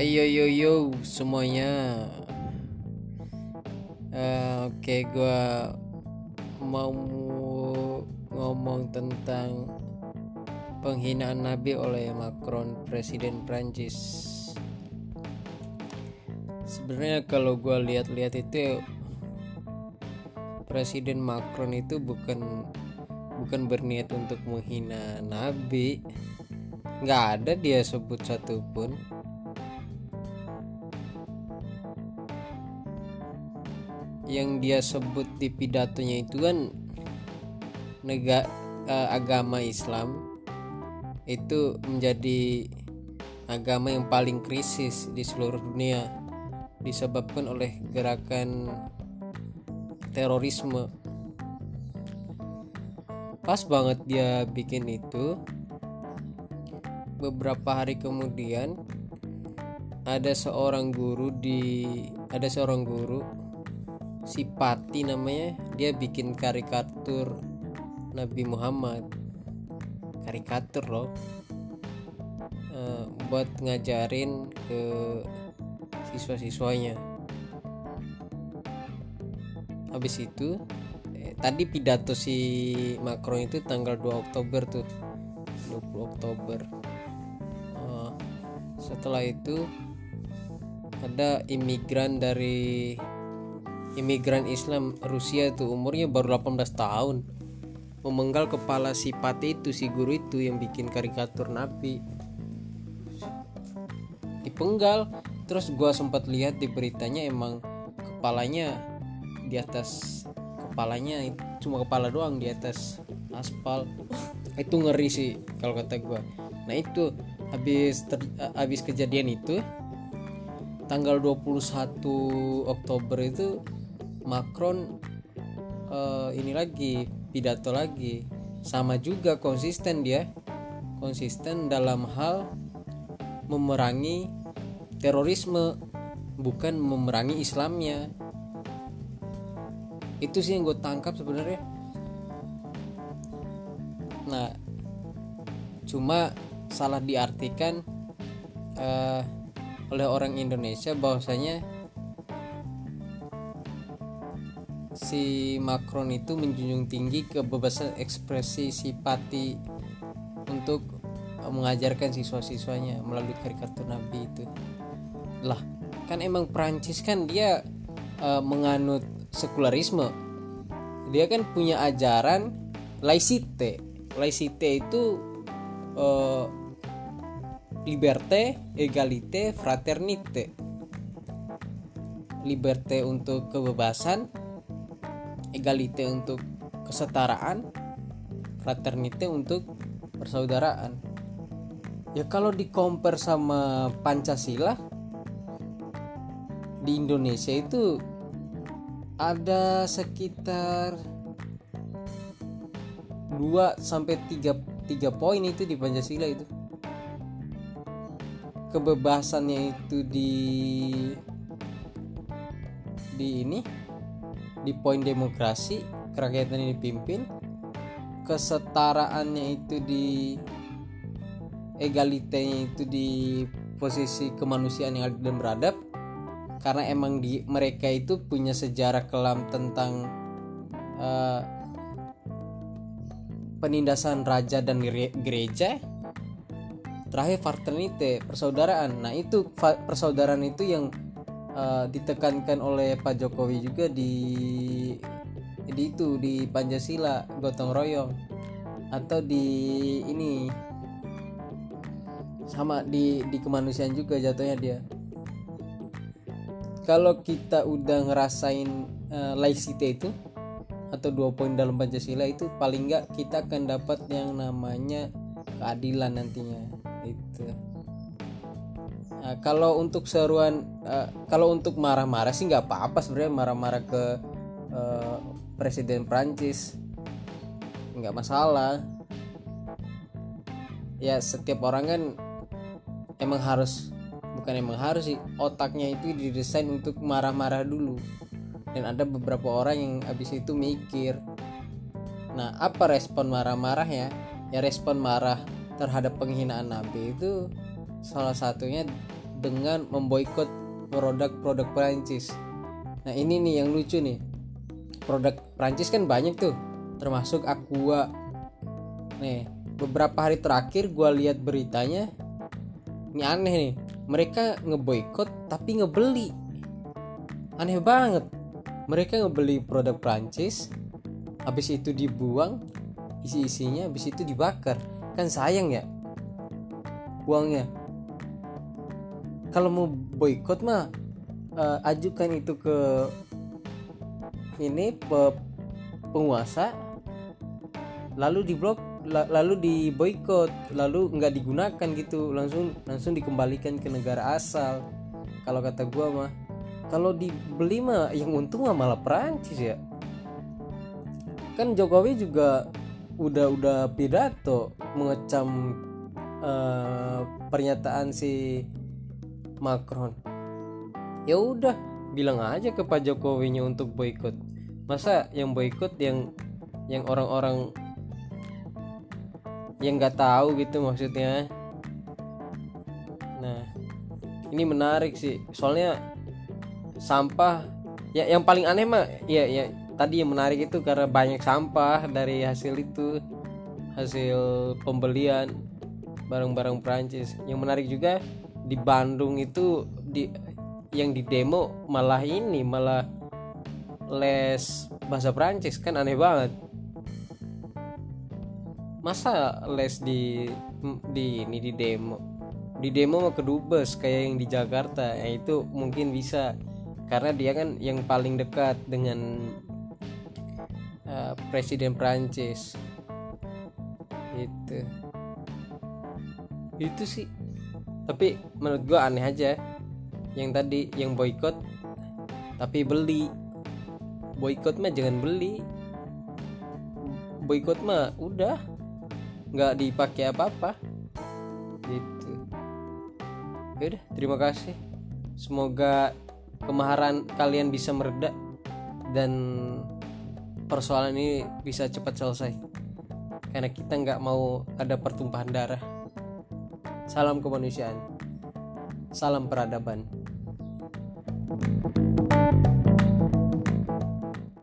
Ayo yo yo semuanya. Uh, Oke, okay, gua mau ngomong tentang penghinaan Nabi oleh Macron, Presiden Prancis. Sebenarnya kalau gua lihat-lihat itu Presiden Macron itu bukan bukan berniat untuk menghina Nabi. Nggak ada dia sebut satu pun yang dia sebut di pidatonya itu kan negara uh, agama Islam itu menjadi agama yang paling krisis di seluruh dunia disebabkan oleh gerakan terorisme. Pas banget dia bikin itu beberapa hari kemudian ada seorang guru di ada seorang guru si Pati namanya dia bikin karikatur Nabi Muhammad. Karikatur loh. Uh, buat ngajarin ke siswa-siswanya. Habis itu eh, tadi pidato si Macron itu tanggal 2 Oktober tuh. 20 Oktober. Uh, setelah itu ada imigran dari imigran Islam Rusia itu umurnya baru 18 tahun. Memenggal kepala si Pate itu si guru itu yang bikin karikatur Nabi. Dipenggal. Terus gua sempat lihat di beritanya emang kepalanya di atas kepalanya cuma kepala doang di atas aspal. Itu ngeri sih kalau kata gua. Nah itu habis ter, habis kejadian itu tanggal 21 Oktober itu Macron uh, ini lagi pidato lagi. Sama juga konsisten dia. Konsisten dalam hal memerangi terorisme bukan memerangi Islamnya. Itu sih yang gue tangkap sebenarnya. Nah cuma salah diartikan uh, oleh orang Indonesia bahwasanya si Macron itu menjunjung tinggi kebebasan ekspresi si Pati untuk mengajarkan siswa-siswanya melalui karikatur Nabi itu. Lah kan emang Prancis kan dia uh, menganut sekularisme. Dia kan punya ajaran laicite laicite itu uh, liberté égalité fraternité. Liberté untuk kebebasan egalite untuk kesetaraan fraternite untuk persaudaraan. Ya kalau di compare sama Pancasila di Indonesia itu ada sekitar 2 sampai 3 3 poin itu di Pancasila itu. Kebebasannya itu di di ini di poin demokrasi kerakyatan ini dipimpin kesetaraannya itu di egalitenya itu di posisi kemanusiaan yang adil dan beradab karena emang di mereka itu punya sejarah kelam tentang uh, penindasan raja dan gereja. Terakhir fraternite persaudaraan. Nah itu persaudaraan itu yang uh, ditekankan oleh Pak Jokowi juga di di itu di Pancasila gotong royong. Atau di ini sama di di kemanusiaan juga jatuhnya dia. Kalau kita udah ngerasain uh, laicite itu atau dua poin dalam Pancasila itu paling nggak kita akan dapat yang namanya keadilan nantinya. Itu Nah, kalau untuk seruan, uh, kalau untuk marah-marah sih nggak apa-apa sebenarnya marah-marah ke uh, presiden Prancis nggak masalah. Ya setiap orang kan emang harus bukan emang harus sih otaknya itu didesain untuk marah-marah dulu dan ada beberapa orang yang habis itu mikir nah apa respon marah-marahnya ya respon marah terhadap penghinaan nabi itu salah satunya dengan memboikot produk-produk Prancis. Nah ini nih yang lucu nih. Produk Prancis kan banyak tuh, termasuk Aqua. Nih beberapa hari terakhir gue lihat beritanya, ini aneh nih. Mereka ngeboikot tapi ngebeli. Aneh banget. Mereka ngebeli produk Prancis, habis itu dibuang, isi-isinya habis itu dibakar. Kan sayang ya uangnya kalau mau boykot mah uh, ajukan itu ke ini pe, penguasa lalu diblok lalu diboykot lalu nggak digunakan gitu langsung langsung dikembalikan ke negara asal. Kalau kata gua mah kalau dibeli mah yang untung mah malah Perancis ya. Kan Jokowi juga udah udah pidato mengecam uh, pernyataan si Macron. Ya udah bilang aja ke Pak Jokowinya untuk boykot. Masa yang boykot yang yang orang-orang yang nggak tahu gitu maksudnya? Nah ini menarik sih. Soalnya sampah ya yang paling aneh mah ya ya tadi yang menarik itu karena banyak sampah dari hasil itu hasil pembelian barang-barang Prancis yang menarik juga di Bandung itu di yang di demo malah ini malah les bahasa Prancis kan aneh banget. Masa les di di ini di demo? Di demo mau ke dubes kayak yang di Jakarta. Ya itu mungkin bisa. Karena dia kan yang paling dekat dengan uh, presiden Prancis itu itu sih tapi menurut gue aneh aja. Yang tadi yang boykot tapi beli. Boykot mah jangan beli. Boykot mah udah nggak dipakai apa-apa. Gitu. Ya udah terima kasih. Semoga kemaharan kalian bisa mereda dan persoalan ini bisa cepat selesai. Karena kita nggak mau ada pertumpahan darah Salam kemanusiaan. Salam peradaban.